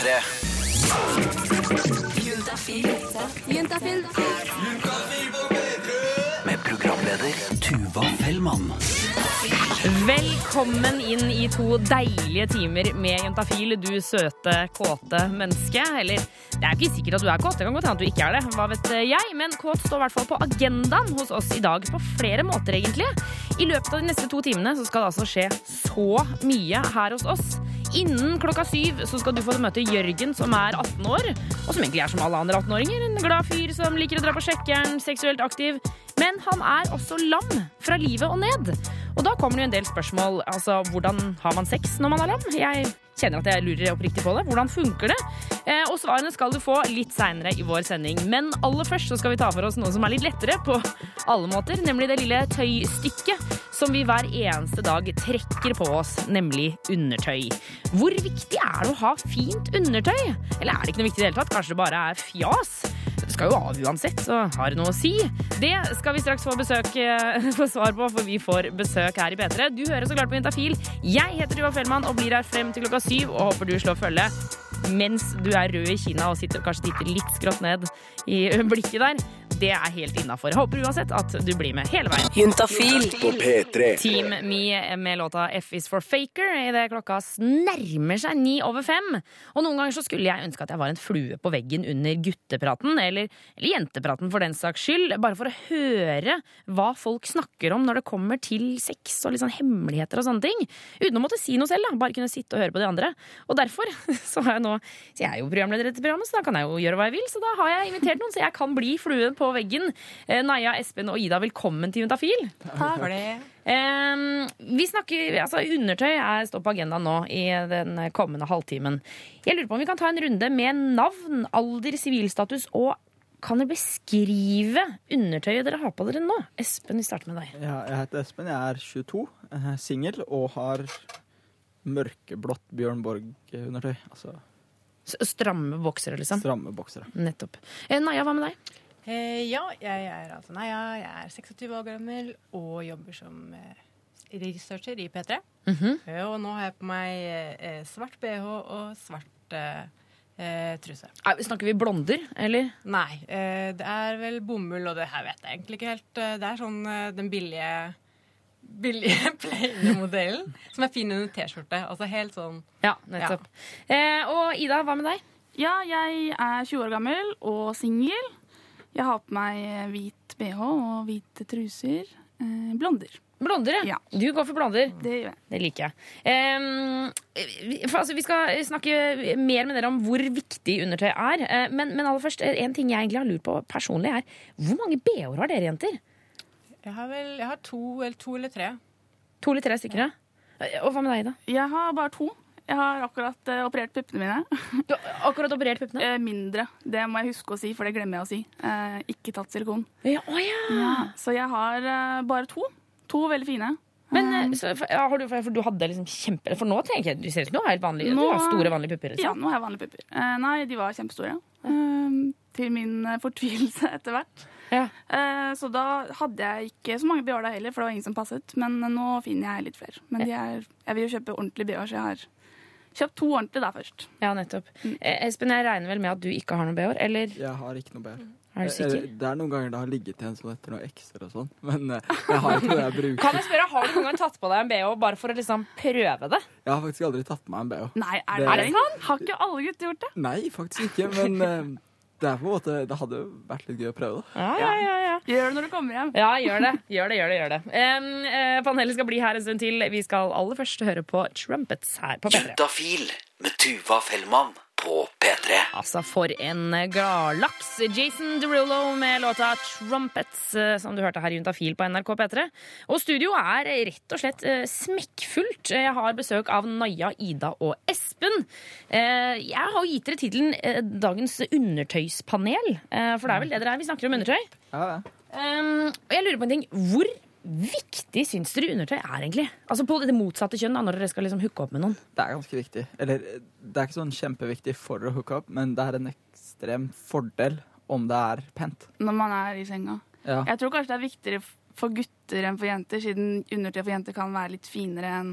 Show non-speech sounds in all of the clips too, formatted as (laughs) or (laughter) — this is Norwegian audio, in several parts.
P3. Med programleder Tuva Fellmann. Velkommen inn i to deilige timer med Juntafil, du søte, kåte menneske. Eller det er jo ikke sikkert at du er kåt, det kan godt hende at du ikke er det. Hva vet jeg. Men kåt står i hvert fall på agendaen hos oss i dag, på flere måter egentlig. I løpet av de neste to timene så skal det altså skje så mye her hos oss. Innen klokka syv så skal du få møte Jørgen, som er 18 år, og som egentlig er som alle andre 18-åringer. En glad fyr som liker å dra på sjekkeren, seksuelt aktiv. Men han er også lam fra livet og ned. Og da kommer det jo en del spørsmål. Altså, hvordan har man sex når man er lam? Jeg kjenner at jeg lurer oppriktig på det. Hvordan funker det? Eh, og svarene skal du få litt seinere i vår sending. Men aller først så skal vi ta for oss noe som er litt lettere på alle måter, nemlig det lille tøystykket som vi hver eneste dag trekker på oss, nemlig undertøy. Hvor viktig er det å ha fint undertøy? Eller er det ikke noe viktig i det hele tatt? Kanskje det bare er fjas? Det skal jo av uansett, så har det noe å si. Det skal vi straks få, besøk, eh, (laughs) få svar på, for vi får besøk her i P3. Du hører så klart på Juntafil. Jeg heter Tuva Fellmann og blir her frem til klokka syv, og håper du slår følge mens du er rød i kinna og sitter, kanskje titter litt skrått ned i blikket der. Det er helt innafor. Håper uansett at du blir med hele veien. Juntafil. På P3. Team Me med låta F is for faker idet klokka nærmer seg ni over fem. Og noen ganger så skulle jeg ønske at jeg var en flue på veggen under guttepraten, eller, eller jentepraten for den saks skyld, bare for å høre hva folk snakker om når det kommer til sex og litt sånn hemmeligheter og sånne ting. Uten å måtte si noe selv, da. Bare kunne sitte og høre på de andre. Og derfor (laughs) så har jeg nå Så jeg er jo programleder i dette programmet, så da kan jeg jo gjøre hva jeg vil. Så da har jeg invitert noen, så jeg kan bli flue på veggen. Eh, Naja, Espen og Ida, velkommen til Juntafil. Takk for det. Um, vi snakker, altså Undertøy er, står på agendaen nå i den kommende halvtimen. Jeg lurer på om vi kan ta en runde med navn, alder, sivilstatus og kan dere beskrive undertøyet dere har på dere nå? Espen, vi starter med deg. Ja, jeg heter Espen, jeg er 22, eh, singel og har mørkeblått Bjørn Borg-undertøy. Altså Stramme boksere, liksom. stramme boksere. Nettopp. Eh, Naja, hva med deg? Eh, ja, jeg er altså Naja. Jeg er 26 år gammel og jobber som eh, researcher i P3. Mm -hmm. Og nå har jeg på meg eh, svart bh og svart eh, eh, truse. Er- Snakker vi blonder, eller? Nei, eh, det er vel bomull, og det her vet jeg egentlig ikke helt. Eh, Det er sånn eh, den billige Billige (laughs) plaine modellen, som er fin under T-skjorte. Altså helt sånn Ja, nettopp. Eh, og Ida, hva med deg? Ja, jeg er 20 år gammel og singel. Jeg har på meg hvit bh og hvite truser. Eh, blonder. Blonder, ja. Ja. Du går for blonder. Det gjør jeg. Det liker jeg. Ehm, vi, for, altså, vi skal snakke mer med dere om hvor viktig undertøy er. Eh, men, men aller først, eh, en ting jeg egentlig har lurt på personlig, er hvor mange bh-er har dere jenter? Jeg har vel jeg har to eller, to eller tre. To eller tre stykker? ja? Eh, Og hva med deg, da? Jeg har bare to. Jeg har akkurat uh, operert puppene mine. (laughs) Du har akkurat operert puppene? Uh, mindre. Det må jeg huske å si, for det glemmer jeg å si. Uh, ikke tatt silikon. Ja, å ja. Så jeg har bare to. To veldig fine. Men så, for, ja, har du, for du hadde liksom kjempe... For nå tenker jeg du ser ut har helt vanlig, Nå- du har store, vanlige pupper. Ja, Liksom. nå har jeg vanlige pupper. Eh, nei, de var kjempestore. Til min fortvilelse (laughs) etter hvert. Ja. Eh, så da hadde jeg ikke så mange BH heller, for det var ingen som passet. Men nå finner jeg litt flere. Men de er, jeg vil jo kjøpe ordentlig BH, så jeg har kjøpt to ordentlige der først. ja, nettopp. Mm. Espen, jeg regner vel med at du ikke har noe bh-er? Eller Jeg har ikke noe BH-er. du sikker? Det er noen ganger det har ligget igjen sånn etter noe ekstra og sånn, men eh, jeg har ikke noe jeg bruker. Kan jeg spørre, Har du noen gang tatt på deg en bh bare for å liksom prøve det? Jeg har faktisk aldri tatt på meg en bh. Nei, er Det- det, er det sant? Har ikke alle gutter gjort det? Nei, faktisk ikke, men eh, det er på en måte Det hadde jo vært litt gøy å prøve, da. Ja, ja, ja, ja. Gjør det når du kommer hjem. Ja, gjør det. Gjør det, gjør det, gjør det. Um, uh, panelet skal bli her en stund til. Vi skal aller først høre på Trumpets her på P3. Juntafil med Tuva Fellmann på P3. Altså, for en gladlaks. Jason Derulo med låta Trumpets, eh, som du hørte her i Juntafil på NRK P3. Og studio er rett og slett eh, smekkfullt. Jeg har besøk av Naja, Ida og Espen. Eh, Jeg har gitt dere tittelen Dagens undertøyspanel, for det er vel det dere er. Vi snakker om undertøy. Ja, ja. Um, og jeg lurer på en ting. Hvor viktig syns dere undertøy er, egentlig? Altså På det motsatte kjønn, da, når dere skal liksom hooke opp med noen. Det er ganske viktig. Eller det er ikke sånn kjempeviktig for å hooke opp, men det er en ekstrem fordel om det er pent. Når man er i senga. Ja. Jeg tror kanskje det er viktigere for gutter enn for jenter, siden undertøy for jenter kan være litt finere enn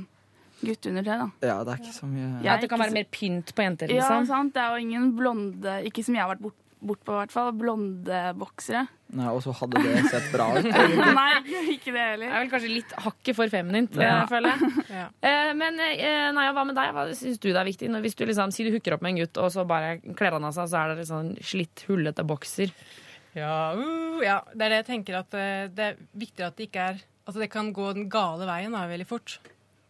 gutteundertøy, da. Ja, det er ikke så mye Ja. At det kan være mer pynt på jenter, Ja, liksom. sant. Det er jo ingen blonde Ikke som jeg har vært bort, bort på, i hvert fall. Blonde boksere. Nei, Og så hadde det sett bra ut. (laughs) Nei, ikke det heller. Det er vel kanskje litt hakket for feminint, Ja. eh, føler jeg. (laughs) Ja. Eh, men eh, Naja, hva med deg? Hva syns du det er viktig? Når, hvis du liksom, Si du hooker opp med en gutt, og så bare kler han av seg, så er det liksom slitt, hullete bokser. Ja, uh, ja, det er det jeg tenker at det er viktig at det ikke er Altså det kan gå den gale veien da, veldig fort.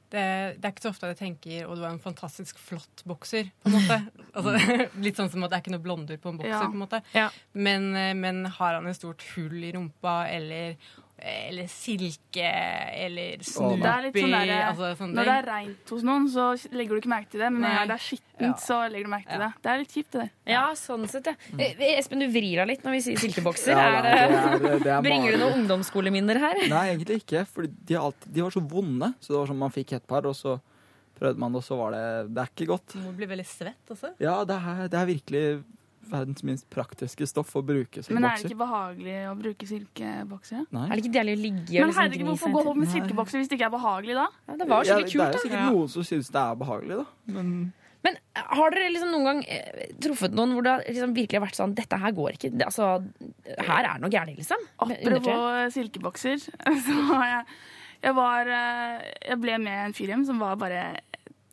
Det, det er ikke så ofte at jeg tenker 'å, du er en fantastisk flott bokser', på en måte. (laughs) Altså, (laughs) litt sånn som at det er ikke noe blondur på en bokser, Ja. på en måte. Ja. Men, eh, men har han et stort hull i rumpa, eller, eller silke, eller snoopy Det er litt sånn der, altså, sånne Når det er reint hos noen, så legger du ikke merke til det. Men når det er skittent, Ja. så legger du merke til det. Det er litt kjipt, det. Ja, sånn sett, ja. Eh, Espen, du vrir deg litt når vi sier silkebokser. Ja, er det, det er, det er bringer du noen ungdomsskoleminner her? Nei, egentlig ikke. For de, alltid- de var så vonde. Så det var sånn man fikk et par, og så prøvde man det, og så var det Det er ikke godt. Du må bli veldig svett også. Ja, det er, det er virkelig verdens minst praktiske stoff å bruke silkebokser. Men er det ikke behagelig å bruke silkebokser? Nei. Er det ikke deilig å ligge Men liksom herregud, hvorfor gå opp med silkebokser hvis det ikke er behagelig da? Ja, det var skikkelig kult, da. det er jo sikkert noen som syns det er behagelig, da. Men Men har dere liksom noen gang eh, truffet noen hvor det liksom virkelig har vært sånn Dette her går ikke. Det, altså, her er noe gærent, liksom. Apropos silkebokser, (laughs) så har jeg, jeg var eh, Jeg ble med en fyr hjem som var bare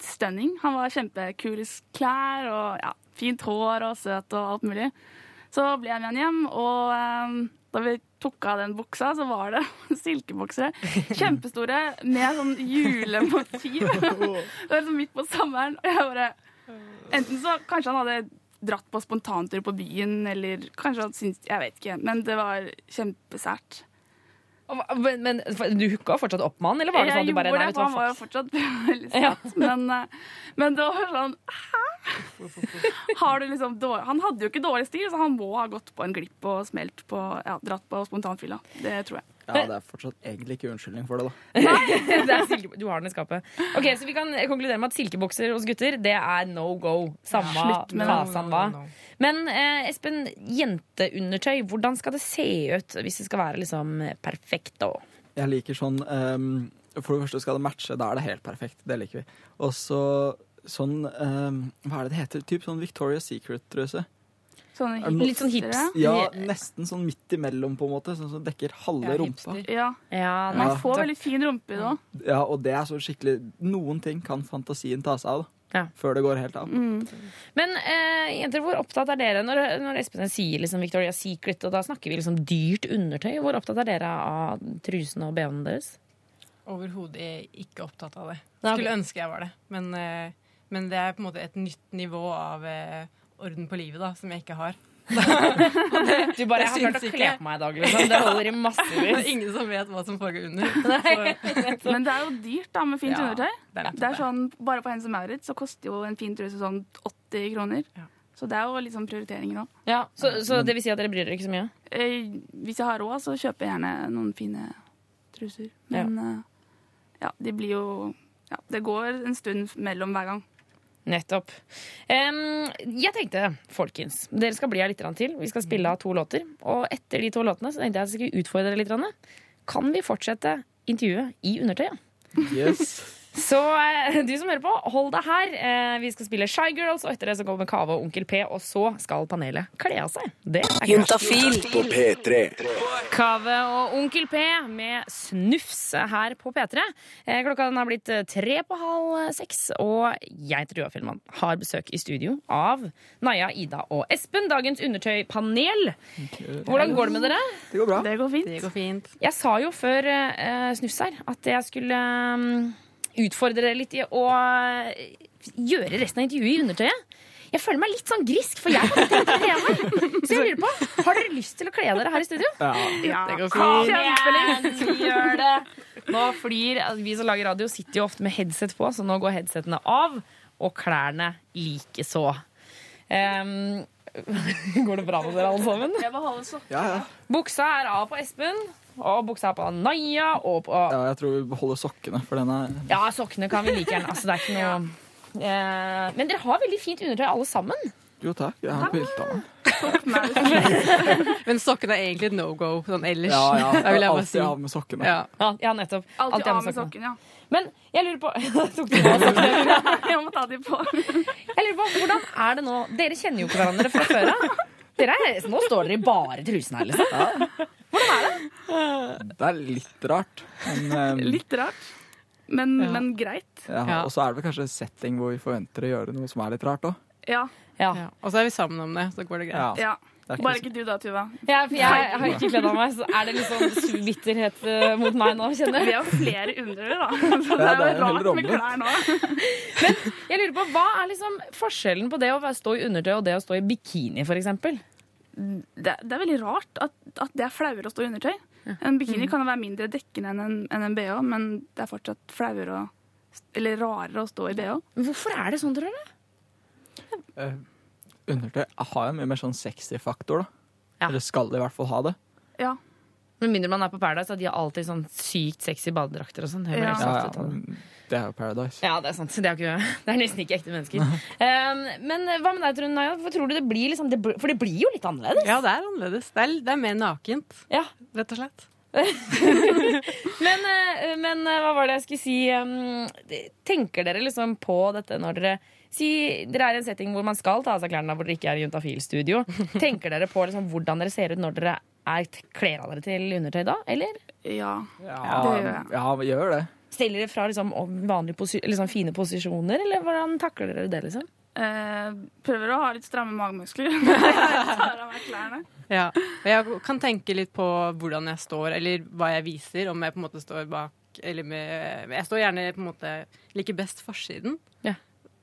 stunning. Han var kjempekule klær og ja, fint hår og søt og alt mulig. Så ble jeg med henne hjem, og eh, da vi tok av den buksa, så var det (laughs) silkeboksere. Kjempestore med sånn julemotiv. (laughs) det var liksom midt på sommeren, og jeg bare Enten så kanskje han hadde dratt på spontantur på byen, eller kanskje han syntes Jeg vet ikke, men det var kjempesært. Men, men du hooka fortsatt opp med han, eller var det sånn at du bare Nei, det, han var jo fortsatt veldig (laughs) Ja. Men, eh, men det var sånn Hæ? (laughs) Har du liksom dårlig, han hadde jo ikke dårlig stil, så han må ha gått på en glipp og smelt på ja, dratt på spontanfylla. Det tror jeg. Ja, det er fortsatt egentlig ikke unnskyldning for det, da. (laughs) det er du har den i skapet. Ok, Så vi kan konkludere med at silkebokser hos gutter, det er no go. Samme det. fasan hva. Men eh, Espen, jenteundertøy, hvordan skal det se ut hvis det skal være liksom perfekt? da? Jeg liker sånn um, For det første skal det matche, da er det helt perfekt. Det liker vi. Og så sånn um, Hva er det det heter? Typ sånn Victoria's Secret-truse. Noe- Litt sånn hipster? Ja, nesten sånn midt imellom, på en måte. Sånn som dekker halve Ja, rumpa. Ja, Ja, man Ja. får veldig fin rumpe da. Ja, og det er så skikkelig Noen ting kan fantasien ta seg av, da. Ja. Før det går helt av. Mm. Men eh, jenter, hvor opptatt er dere når, når Espen sier liksom Victoria's Secret, og da snakker vi liksom dyrt undertøy? Hvor opptatt er dere av trusene og bh-ene deres? Overhodet ikke opptatt av det. Skulle ønske jeg var det. Men, eh, men det er på en måte et nytt nivå av eh, orden på livet da, som jeg ikke har. (laughs) (laughs) Du bare, Jeg har klart å kle på meg i dag, liksom. Det holder i massevis. (laughs) ingen som vet hva som foregår under. Men det er jo dyrt da med fint Ja, undertøy. det er Det er sånn, Bare på Hennes og Maurits så koster jo en fin truse sånn 80 kroner. Ja. Så det er jo litt sånn prioriteringer òg. Ja, så, så det vil si at dere bryr dere ikke så mye? Eh, hvis jeg har råd, så kjøper jeg gjerne noen fine truser. Men ja, ja de blir jo ja, Det går en stund mellom hver gang. Nettopp. Um, jeg tenkte, folkens, dere skal bli her litt til. Vi skal spille av to låter. Og etter de to låtene så tenkte jeg at jeg skulle utfordre dere litt. Kan vi fortsette intervjuet i undertøyet? Yes. Så eh, du som hører på, hold deg her. Eh, vi skal spille Shy Girls, og etter det så kommer Kave og Onkel P. Og så skal panelet kle av seg. Det er. Juntafil på P3. Kave og Onkel P med Snufs her på P3. Eh, Klokka den har blitt tre på halv seks, og jeg Tuva Fjellmann. Har besøk i studio av Naja, Ida og Espen, dagens undertøypanel. Hvordan går det med dere? Det går bra. Det går fint. Det går fint. Jeg sa jo før eh, Snufs her at jeg skulle mm, utfordre dere litt i å eh, gjøre resten av intervjuet i undertøyet. Jeg føler meg litt sånn grisk, for jeg har ikke tenkt å kle meg. Så jeg lurer på, Har dere lyst til å kle dere her i studio? Ja. Ja, Det går Kom igjen, gjør det! Nå flyr altså, Vi som lager radio, sitter jo ofte med headset på, så nå går headsetene av. Og klærne likeså. Um, (laughs) går det bra med dere alle sammen? Jeg må sokker. Ja, ja. Buksa er av på Espen, og buksa på Naya. Og på ja, jeg tror vi beholder sokkene, for den er Ja, sokkene kan vi like gjerne. Altså, det er ikke noe Eh, Men dere har veldig fint undertøy alle sammen. Jo takk, jeg har pynta meg. meg. Men sokkene er egentlig et no go sånn ellers. Ja, ja. Det vil jeg bare Alltid si. av med sokkene. Ja. Ja, ja nettopp. Alltid av med sokkene. sokken, ja. Men jeg lurer på (laughs) Tok du av sokkene? (laughs) Jeg må ta de på. Jeg lurer på, Hvordan er det nå? Dere kjenner jo ikke hverandre fra før av. Dere er, nå står dere i bare trusene her, liksom. Det Det er litt rart. Men, um, (laughs) Litt rart, men, Ja. men greit. ja. Ja. Og så er det vel kanskje en setting hvor vi forventer å gjøre noe som er litt rart òg. Ja. Og så er vi sammen om det, så går det greit. ja. Det er Bare ikke ikke du da, Tuva. Ja, for jeg, jeg har ikke kledd av meg, så er det litt sånn bitterhet eh, mot meg nå, kjenner jeg. Vi har flere underer, da. (laughs) Så det Ja, er det er jo rart med klær nå. (laughs) Men Jeg lurer på, Hva er liksom forskjellen på det å stå i undertøy og det å stå i bikini, for eksempel? Det, det er veldig rart at, at det er flauere å stå i undertøy. En bikini kan jo være mindre dekkende enn en, enn en bh, men det er fortsatt flauere å Eller rarere å stå i bh. Hvorfor er det sånn, tror dere? Uh, Undertøy har jo mye mer sånn sexy faktor, da. Ja. Eller skal det i hvert fall ha det. Ja. Med mindre man er på Paradise, at de har alltid sånn sykt sexy badedrakter og sånn. Det er jo Ja. Ja, ja, det. er jo Paradise. Ja, det er sant. Det er, ikke, (laughs) det er nesten ikke ekte mennesker. Um, men hva med deg, Trond Naja? Tror du det blir liksom det, For det blir jo litt annerledes. Ja, det er annerledes. Det er, det er mer nakent, Ja. rett og slett. (laughs) Men, eh, men eh, hva var det jeg skulle si? Um, tenker dere liksom på dette når dere Si dere er i en setting hvor man skal ta av seg klærne hvor dere ikke er i juntafil-studio. (laughs) Tenker dere på liksom hvordan dere ser ut når dere er, kler av dere til undertøy da? Eller ja. Ja, det gjør jeg. ja, vi gjør det. stiller dere fra liksom vanlige posi liksom fine posisjoner? Eller hvordan takler dere det, liksom? Eh, prøver å ha litt stramme magemuskler. (laughs) (laughs) Tar av meg klærne. Ja. Jeg kan tenke litt på hvordan jeg står, eller hva jeg viser. Om jeg på en måte står bak eller med Jeg står gjerne på en måte liker best forsiden.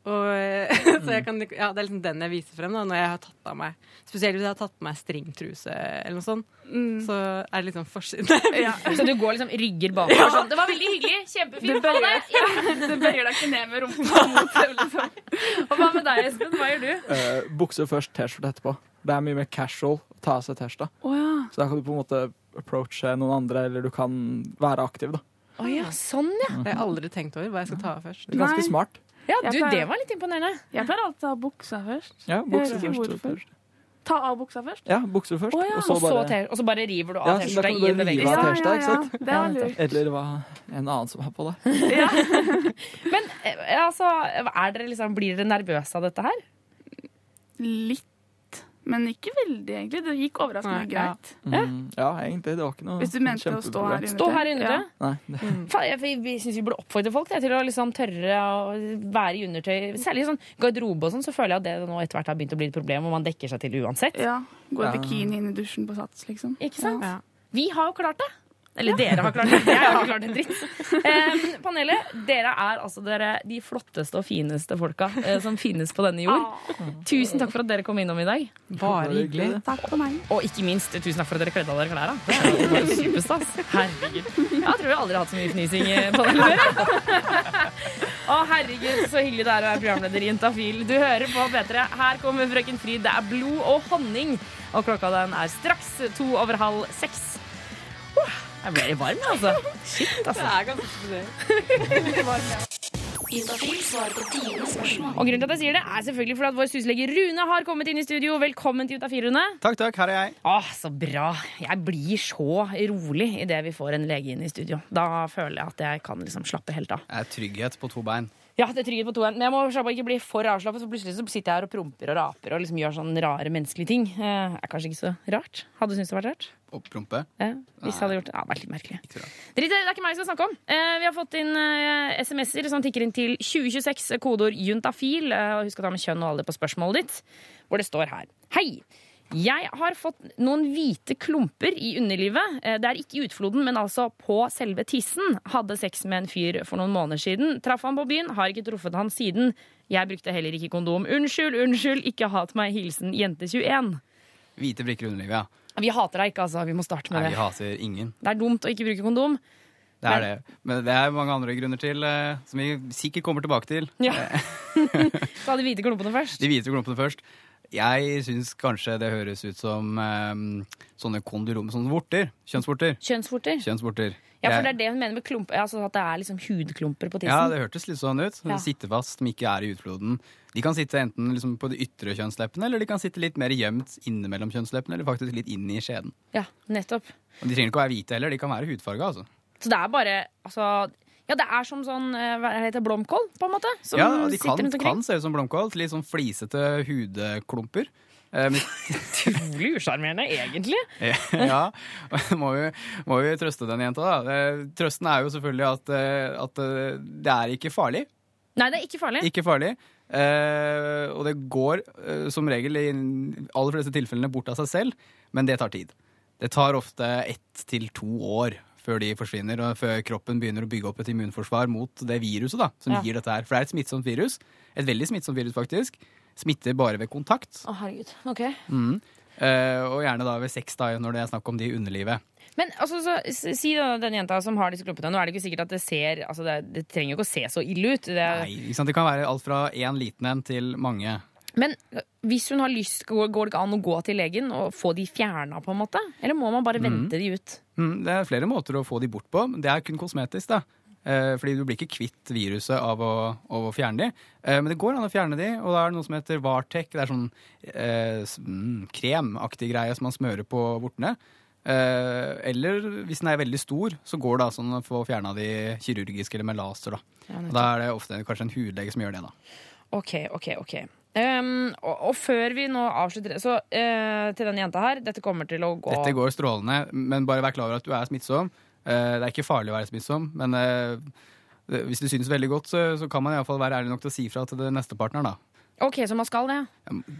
Ja. Og, (laughs) så jeg kan, ja, det er liksom den jeg viser frem da, når jeg har tatt av meg Spesielt hvis jeg har tatt på meg stringtruse eller noe sånt. Mm. Så er det liksom forsiden. (laughs) Ja. Så du går liksom rygger bakover sånn. Det var veldig hyggelig. Kjempefint. Ha bøyer, (laughs) det. Ja. du bøyer deg ikke ned med rumpa mot liksom. Og hva med deg, Espen? Hva gjør du? Uh, bukse først, T-skjorte etterpå. Det er mye mer casual å ta av seg T-skjorta. Oh, ja. Så da kan du på en måte approache noen andre, eller du kan være aktiv. da. Å ja, sånn ja. Det har jeg aldri tenkt over hva jeg skal ta av først. Det er ganske Nei. smart. Ja, du, pleier- Det var litt imponerende. Jeg pleier alltid å ha buksa først. Ja, buksa Jeg først. først. Ta av buksa først. Ja, buksa først. Oh, ja, og så bare, og så bare river du av ja, T-skjorta i en bevegelse. Ja, ja, ja. Det er lurt. eller det var en annen som har på det. (laughs) Ja. Men eh, altså, er dere liksom, blir dere nervøse av dette her? Litt, men ikke veldig, egentlig. Det gikk overraskende Nei, ja. greit. Mm, ja, egentlig. Det var ikke noe Hvis du mente å stå her inne. Stå her i ja. Nei, (laughs) Faen, jeg, jeg, syns vi burde oppfordre folk det, til å liksom tørre å være i undertøy. Særlig i sånn garderobe og sånn, så føler jeg at det nå etter hvert har begynt å bli et problem, og man dekker seg til uansett. Ja. Gå i bikini inn i dusjen på Sats, liksom. Ikke sant? Ja. Vi har jo klart det. Eller dere har klart det. Jeg har ikke klart en dritt. (laughs) Eh, panelet, dere er altså dere, de flotteste og fineste folka eh, som finnes på denne jord. Tusen takk for at dere kom innom i dag. Bare hyggelig. Takk for meg. Og ikke minst tusen takk for at dere kledde av dere klærne. Det er jo (laughs) superstas. Herregud. Jeg tror jeg aldri har hatt så mye fnising i panelet før. Å, herregud, så hyggelig det er å være programleder i Juntafil. Du hører på P3. Her kommer Frøken Fryd. Det er blod og honning. Og klokka den er straks to over halv seks. Uh, Jeg ble litt varm, altså. Shit, altså. Det er ganske spørsmål. Og grunnen til at jeg sier det, er selvfølgelig fordi at vår syslege Rune har kommet inn i studio. Velkommen til Utafir, Rune. Takk, takk. Her er jeg. Åh, så bra. Jeg blir så rolig idet vi får en lege inn i studio. Da føler jeg at jeg kan liksom slappe helt av. Jeg er trygghet på to bein. Ja, det er trygghet på to bein. Men jeg må slappe ikke bli for avslappet, for plutselig så sitter jeg her og promper og raper og liksom gjør sånne rare menneskelige ting. Det er kanskje ikke så rart. Hadde du syntes det var rart? Og prompe. Ja, hvis jeg hadde gjort det. Ja, det var litt merkelig. Drit i det, er ikke meg vi skal snakke om. Eh, vi har fått inn eh, SMS-er som tikker inn til 2026, kodeord juntafil. Eh, og husk å ta med kjønn og alder på spørsmålet ditt, hvor det står her. Hei! Jeg har fått noen hvite klumper i underlivet. Eh, Det er ikke i utfloden, men altså på selve tissen. Hadde sex med en fyr for noen måneder siden. Traff han på byen, har ikke truffet han siden. Jeg brukte heller ikke kondom. Unnskyld, unnskyld, ikke hat meg. Hilsen jente21. Hvite brikker i underlivet, ja. Vi hater deg ikke, altså. Vi må starte med Nei, vi det. hater ingen. Det er dumt å ikke bruke kondom. Det er det. Men det er mange andre grunner til, eh, som vi sikkert kommer tilbake til. Ja. (laughs) Ta de hvite klumpene først. De hvite klumpene først. Jeg syns kanskje det høres ut som um, sånne kondylomer, sånne vorter. Kjønnsvorter. Kjønnsvorter. Kjønnsvorter. Ja, for det er det hun mener med klumper. Altså at det er liksom hudklumper på tissen. Ja, det hørtes litt sånn ut. Ja. Sitte fast som ikke er i utfloden. De kan sitte enten liksom på de ytre kjønnsleppene, eller de kan sitte litt mer gjemt innimellom kjønnsleppene, eller faktisk litt inn i skjeden. Ja, nettopp. Og de trenger ikke å være hvite heller, de kan være hudfarga, altså. Så det er bare altså Ja, det er som sånn eh, Hva heter blomkål, på en måte? Som Ja, de kan, kan se ut som blomkål. Litt sånn flisete hudklumper. Eh, (laughs) Utrolig usjarmerende, egentlig. (laughs) ja, må vi, må vi trøste den jenta, da. Trøsten er jo selvfølgelig at, eh, at eh, det er ikke farlig. Nei, det er ikke farlig. Ikke farlig. Eh, og det går som regel i aller fleste tilfellene bort av seg selv, men det tar tid. Det tar ofte ett til to år før de forsvinner, og før kroppen begynner å bygge opp et immunforsvar mot det viruset da, som Ja. gir dette her. For det er et smittsomt virus. Et veldig smittsomt virus, faktisk. Smitter bare ved kontakt. Å, herregud. Ok. Mm. Eh, og gjerne da ved sex, da, når det er snakk om de i underlivet. Men altså, så, si da den jenta som har disse klumpene. Nå er det ikke sikkert at det ser altså det, det trenger jo ikke å se så ille ut. Det, Nei, ikke sant? Det kan være alt fra én liten en til mange. Men øh, hvis hun har lyst, går, går det ikke an å gå til legen og få de fjerna, på en måte? Eller må man bare vente de ut? Mm, det er flere måter å få de bort på. Det er kun kosmetisk. da. Eh, fordi du blir ikke kvitt viruset av å, av å fjerne de. Eh, men det går an å fjerne de, og da er det noe som heter Vartec. Det er sånn eh, mm, kremaktig greie som man smører på vortene. Eh, eller hvis den er veldig stor, så går det altså an å få fjerna de kirurgisk eller med laser. Da. og da er det ofte kanskje en hudlege som gjør det. da. Ok, ok, ok. Um, og, og før vi nå avslutter Så uh, til den jenta her, dette kommer til å gå Dette går strålende, men bare vær klar over at du er smittsom. Eh, Det er ikke farlig å være smittsom, men eh, hvis det synes veldig godt, så, så kan man i hvert fall være ærlig nok til å si fra til neste partner, da. Ok, så man skal det?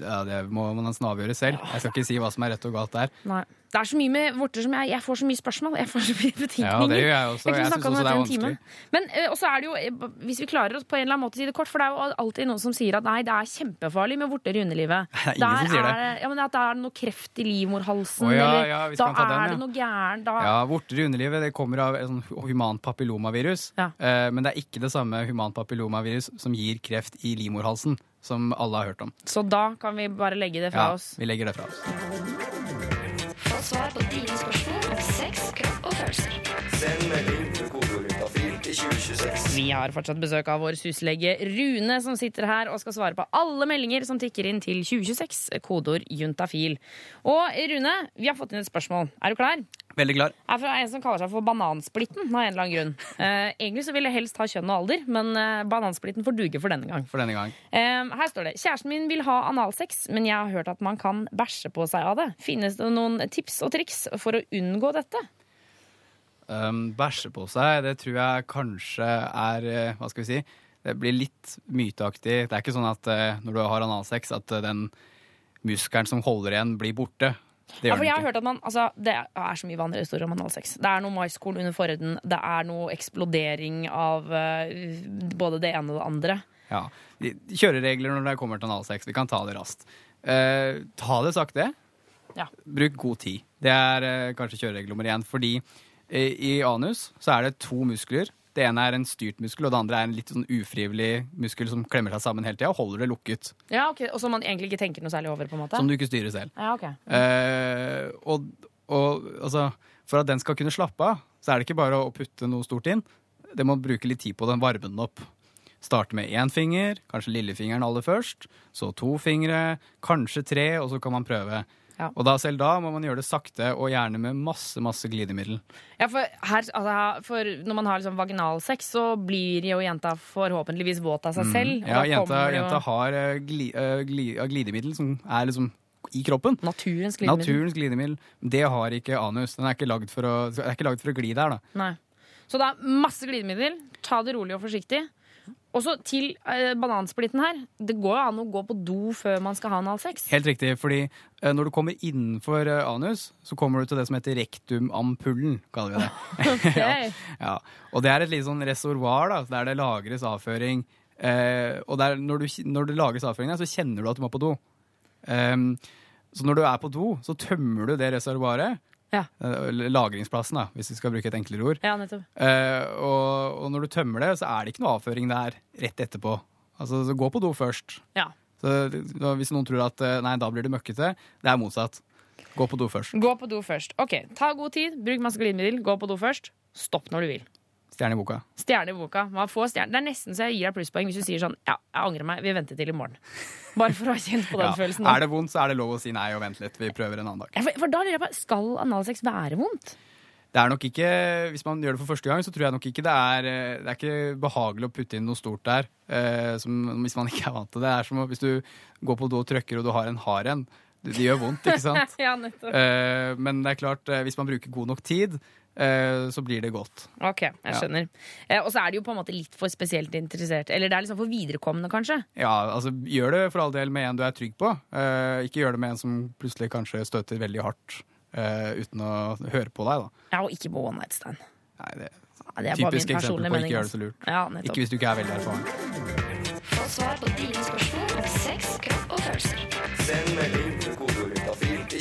Ja, det må man nesten avgjøre selv. Jeg skal ikke si hva som er rett og galt der. Nei. Det er så mye med vorter som jeg Jeg får så mye spørsmål. Jeg får så mye betenkninger. Ja, det gjør jeg også. Jeg, Jeg syns også det er vanskelig. Men også er det jo, eh, hvis vi klarer oss på en eller annen måte si det kort, for det er jo alltid noen som sier at nei, det er kjempefarlig med vorter i underlivet. Det (laughs) er ingen som sier det. Er, ja, men at det er noe kreft i livmorhalsen, oh, ja, ja, eller da er den, ja. det noe gærent. Ja, Vorter i underlivet det kommer av et sånn humant papillomavirus. Ja. Eh, men det er ikke det samme humant papillomavirus som gir kreft i livmorhalsen, som alle har hørt om. Så da kan vi bare legge det fra Ja, oss. vi legger det fra oss. Få svar på dine spørsmål om sex, kropp og følelser. Send melding til kodeordet til 2026. Vi har fortsatt besøk av vår syslege Rune, som sitter her og skal svare på alle meldinger som tikker inn til 2026, kodeord juntafil. Og Rune, vi har fått inn et spørsmål. Er du klar? Veldig klar. er fra en som kaller seg for Banansplitten. av en eller annen grunn. (laughs) Eh, egentlig så vil jeg helst ha kjønn og alder, men eh, Banansplitten får duge for denne gang. For denne gang. Eh, her står det Kjæresten min vil ha analsex, men jeg har hørt at man kan bæsje på seg av det. Finnes det noen tips og triks for å unngå dette? Um, bæsje på seg, det tror jeg kanskje er eh, Hva skal vi si? Det blir litt myteaktig. Det er ikke sånn at eh, når du har analsex, at eh, den muskelen som holder igjen, blir borte. Ja, for jeg har hørt at man, altså, Det er så mye vanlige historier om analsex. Det er noe maiskorn under forhuden. Det er noe eksplodering av uh, både det ene og det andre. Ja. Kjøreregler når det kommer til analsex. Vi kan ta det raskt. Uh, ta det sakte. Ja. Bruk god tid. Det er uh, kanskje kjøreregel nummer én. Fordi i anus så er det to muskler. Det ene er en styrt muskel, og det andre er en litt sånn ufrivillig muskel som klemmer seg sammen hele tida og holder det lukket. Ja, ok, Og som man egentlig ikke tenker noe særlig over? på en måte Som du ikke styrer selv. Ja, ok. Eh, og, og altså, for at den skal kunne slappe av, så er det ikke bare å putte noe stort inn. Det må bruke litt tid på den, varme den opp. Starte med én finger, kanskje lillefingeren aller først. Så to fingre, kanskje tre, og så kan man prøve. Ja. Og da, selv da må man gjøre det sakte, og gjerne med masse masse glidemiddel. Ja, for, her, altså, for Når man har liksom vaginalsex, så blir jo jenta forhåpentligvis våt av seg selv. Mm. Ja, jenta, jo jenta har eh, gli, eh, gli, ja, glidemiddel som er liksom i kroppen. Naturens glidemiddel. Naturens glidemiddel. Det har ikke anus. Den er ikke lagd for å, er ikke lagd for å gli der, da. Nei. Så da masse glidemiddel. Ta det rolig og forsiktig. Og så til eh, banansplitten her. Det går jo an å gå på do før man skal ha analsex. Helt riktig, fordi eh, når du kommer innenfor eh, anus, så kommer du til det som heter rektumampullen, kaller vi det. (laughs) Ok. (laughs) ja. Og det er et lite sånn reservoar da, der det lagres avføring. Eh, og der, når, du, når det lagres avføring, der, så kjenner du at du må på do. Um, så når du er på do, så tømmer du det reservoaret. Ja. eh, lagringsplassen, da, hvis vi skal bruke et enklere ord. Ja, nettopp. Eh, og, og når du tømmer det, så er det ikke noe avføring der rett etterpå. Altså, så gå på do først. Ja. Så, hvis noen tror at eh, nei, da blir det møkkete, det er motsatt. Gå på do først. Gå på do først. Ok, Ta god tid, bruk masse glidemiddel, gå på do først. Stopp når du vil. Stjerne i boka. Stjerne i boka. Man får stjerne. Det er nesten så jeg gir deg plusspoeng hvis du sier sånn Ja, jeg angrer meg, vi venter til i morgen. Bare for å ha kjent på den (laughs) Ja. følelsen. Er det vondt, så er det lov å si nei og vente litt. Vi prøver en annen dag. Ja, for, for da lurer jeg på, Skal analsex være vondt? Det er nok ikke, Hvis man gjør det for første gang, så tror jeg nok ikke det er eh, Det er ikke behagelig å putte inn noe stort der. eh, som, hvis man ikke er vant til det. Det er som hvis du går på do og trykker og du har en hard en. Det, gjør vondt, ikke (laughs) sant? ja, nettopp. Eh, men det er klart, eh, hvis man bruker god nok tid, så blir det godt. Ok, jeg skjønner. Ja. og så er det jo på en måte litt for spesielt interessert. Eller det er liksom for viderekomne, kanskje. Ja, altså Gjør det for all del med en du er trygg på. Eh, ikke gjør det med en som plutselig kanskje støter veldig hardt eh, uten å høre på deg. da. Ja, Og ikke på one night stand. Nei, det Ja, det er bare Typisk min eksempel på mening. ikke gjøre det altså. så lurt. Ja. Ikke hvis du ikke er veldig erfaren. Få svar på dine spørsmål om sex, kropp og følelser. Send melding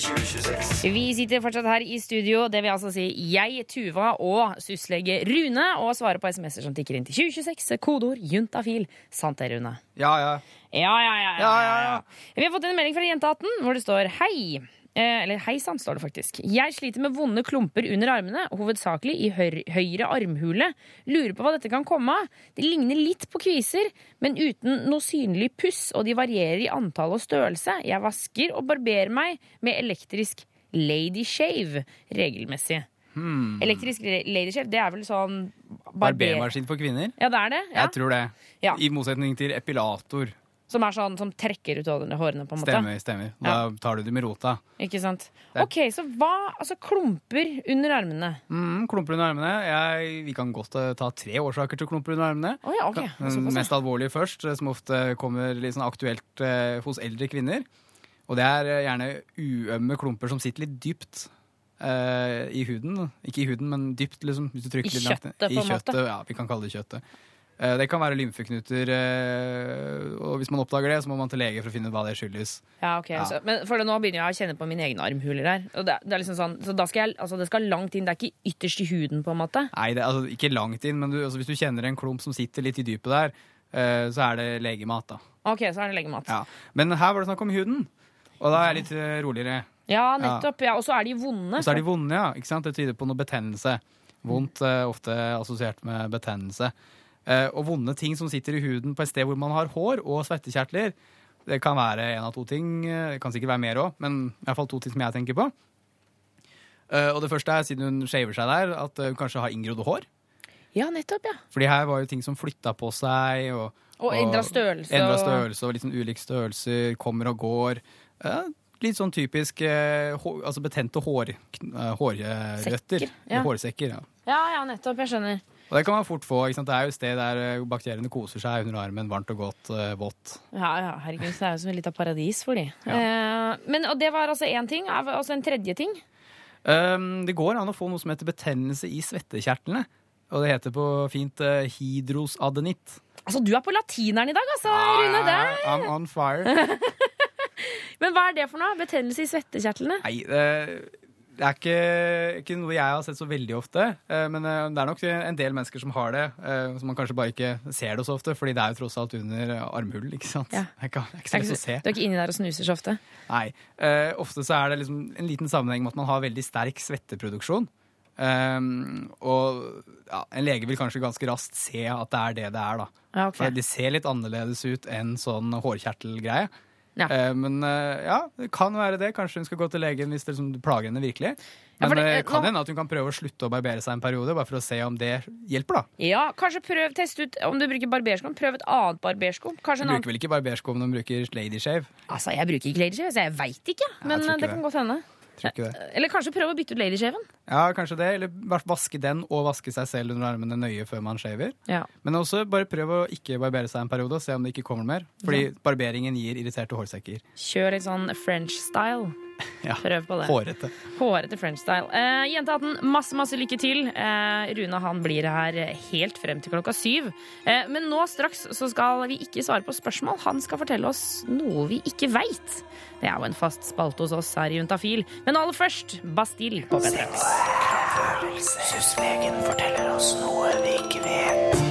2026. Vi sitter fortsatt her i studio, det vil altså si jeg, Tuva og syslege Rune, og svarer på SMS-er som tikker inn til 2026. Kodeord juntafil. Sant det, Rune? Ja, ja. Ja, ja, ja. ja, Ja, ja. Vi har fått en melding fra Jente18 hvor det står hei. Eh, eller hei sann, står det faktisk. Jeg sliter med vonde klumper under armene, hovedsakelig i høyre, armhule. Lurer på hva dette kan komme av. Det ligner litt på kviser, men uten noe synlig puss, og de varierer i antall og størrelse. Jeg vasker og barberer meg med elektrisk lady shave regelmessig. Elektrisk lady shave, det er vel sånn barber... Barbermaskin for kvinner? Ja, det er det. Ja. Jeg tror det. Ja. I motsetning til epilator. Som er sånn som trekker ut hårene, på en måte. Stemmer. stemmer. Da tar du det med rota. Ikke sant? Det- Ok, så hva Altså klumper under armene. Mm, klumper under armene. Jeg, vi kan godt eh, ta tre årsaker til klumper under armene. Oh, ja, okay. Den mest alvorlige først, eh, som ofte kommer litt sånn aktuelt eh, hos eldre kvinner. Og det er eh, gjerne uømme klumper som sitter litt dypt eh, i huden. Ikke i huden, men dypt, liksom. I langt kjøttet, på en måte. Ja, vi kan kalle det kjøttet. Eh, det kan være lymfeknuter, eh, og hvis man oppdager det, så må man til lege for å finne ut hva det skyldes. Ja, ok. Ja. Altså. men for det, nå begynner jeg å kjenne på mine egne armhuler her. Og det, det er liksom sånn, så da skal jeg, altså det skal langt inn. Det er ikke ytterst i huden, på en måte. Nei, det, altså, ikke langt inn, men du, altså, hvis du kjenner en klump som sitter litt i dypet der, eh, så er det legemat, da. Ok, så er det legemat. Ja, Ja. Men her var det snakk om huden, og da er jeg litt roligere. roligere. nettopp. Ja. Og så er de vonde. Og så er de vonde, ja. Ikke sant? Det tyder på noe betennelse. Vondt ofte assosiert med betennelse. Eh, og vonde ting som sitter i huden på et sted hvor man har hår og svettekjertler. Det kan være en av to ting. eh, Det kan sikkert være mer òg, men i hvert fall to ting som jeg tenker på. Eh, og det første er, siden hun shaver seg der, at hun kanskje har inngrodde hår. Ja, nettopp, ja. Fordi her var jo ting som flytta på seg. Og, Og endra størrelse. Endra størrelse og litt sånn ulike størrelser. Kommer og går. Litt sånn typisk altså betente hår, hårrøtter. Ja. Hårsekker, ja. Ja, ja, nettopp. Jeg skjønner. Og det kan man fort få. Ikke sant? Det er jo et sted der eh, bakteriene koser seg under armen. Varmt og godt, eh, vått. Ja, ja, herregud, så det er jo som et lite paradis for de. Ja. Eh, men, og det var altså én ting. Altså en tredje ting. Um, det går an å få noe som heter betennelse i svettekjertlene. Og det heter på fint uh, hydrosadenitt. Altså, du er på latineren i dag, altså, Rune. Det. I'm on fire. (laughs) Men hva er det for noe? Betennelse i svettekjertlene? Nei, det, det er ikke, ikke noe jeg har sett så veldig ofte. eh, Men eh, det er nok en del mennesker som har det, eh, som man kanskje bare ikke ser det så ofte. Fordi det er jo tross alt under armhulen, ikke sant? Ja. Det er ikke, det er ikke så lett å se. Du er ikke inni der og snuser så ofte? Nei. Ofte så er det liksom en liten sammenheng med at man har veldig sterk svetteproduksjon. Um, og ja, en lege vil kanskje ganske raskt se at det er det det er, da. Ja, okay. For det ser litt annerledes ut enn sånn hårkjertelgreie. Ja. Eh, men eh, ja, det kan være det. Kanskje hun skal gå til legen hvis det liksom plager henne virkelig. Men det- det kan nå- hende at hun kan prøve å slutte å barbere seg en periode, bare for å se om det hjelper, da. Ja, kanskje prøv, test ut om du bruker barberskum. Prøv et annet barberskum. Kanskje Hun en annen bruker vel ikke barbersko når hun bruker ladyshave? Altså, jeg bruker ikke ladyshave, så jeg veit ikke. Men tror ikke det kan det. godt hende. Tror ikke det. Eller kanskje prøv å bytte ut ladyshaven. Ja, kanskje det. Eller vaske den og vaske seg selv under armene nøye før man shaver. Ja. Men også bare prøv å ikke barbere seg en periode og se om det ikke kommer mer. Fordi barberingen gir irriterte hårsekker. Kjør litt sånn French style. (laughs) Ja. Prøv på det. Hårete. Hårete French style. Eh, Jente 18, masse masse lykke til. Eh, Rune han blir her helt frem til klokka syv. Eh, men nå straks så skal vi ikke svare på spørsmål. Han skal fortelle oss noe vi ikke veit. Det er jo en fast spalte hos oss her i Juntafil. Men aller først Bastille på P3. Syslegen forteller oss noe vi ikke vet.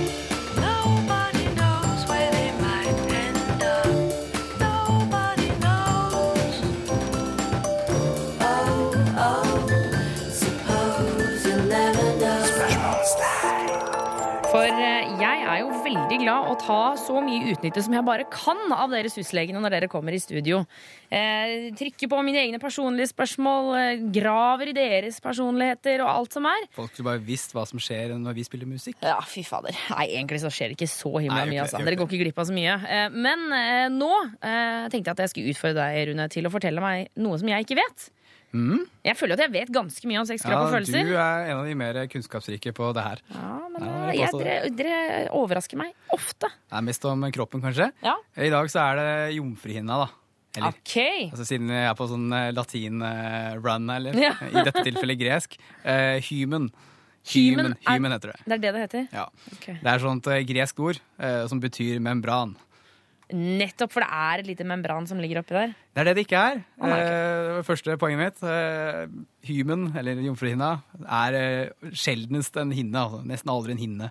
Glad å ta så mye utnytte som jeg bare kan av dere SUS-legene når dere kommer i studio. Eh, trykker på mine egne personlige spørsmål, eh, graver i deres personligheter og alt som er. Folk skulle bare visst hva som skjer når vi spiller musikk. Ja, fy fader. Nei, egentlig så skjer det ikke så himla mye. Altså. Dere går ikke glipp av så mye. Eh, Men eh, nå eh, tenkte jeg at jeg skulle utfordre deg, Rune, til å fortelle meg noe som jeg ikke vet. Mm. Jeg føler at jeg vet ganske mye om sex, kropp Ja, og du er en av de mer kunnskapsrike på det her. Ja, men Ja, eh, jeg dere, dere overrasker meg ofte. Det er mest om kroppen, kanskje. Ja. I dag så er det jomfruhinna, da. Eller, OK. altså, siden jeg er på sånn eh, latin-run, eller Ja. (laughs) i dette tilfellet gresk. Uh, hymen. Hymen er- heter det. Det er det det heter? Ja. Okay. Det er sånt eh, gresk ord uh, som betyr membran. Nettopp, for det er et lite membran som ligger oppi der. Det er det det ikke er. Oh, nei. Eh, første poenget mitt. Eh, hymen, eller jomfruhinna, er eh, sjeldnest en hinne. Altså. Nesten aldri en hinne.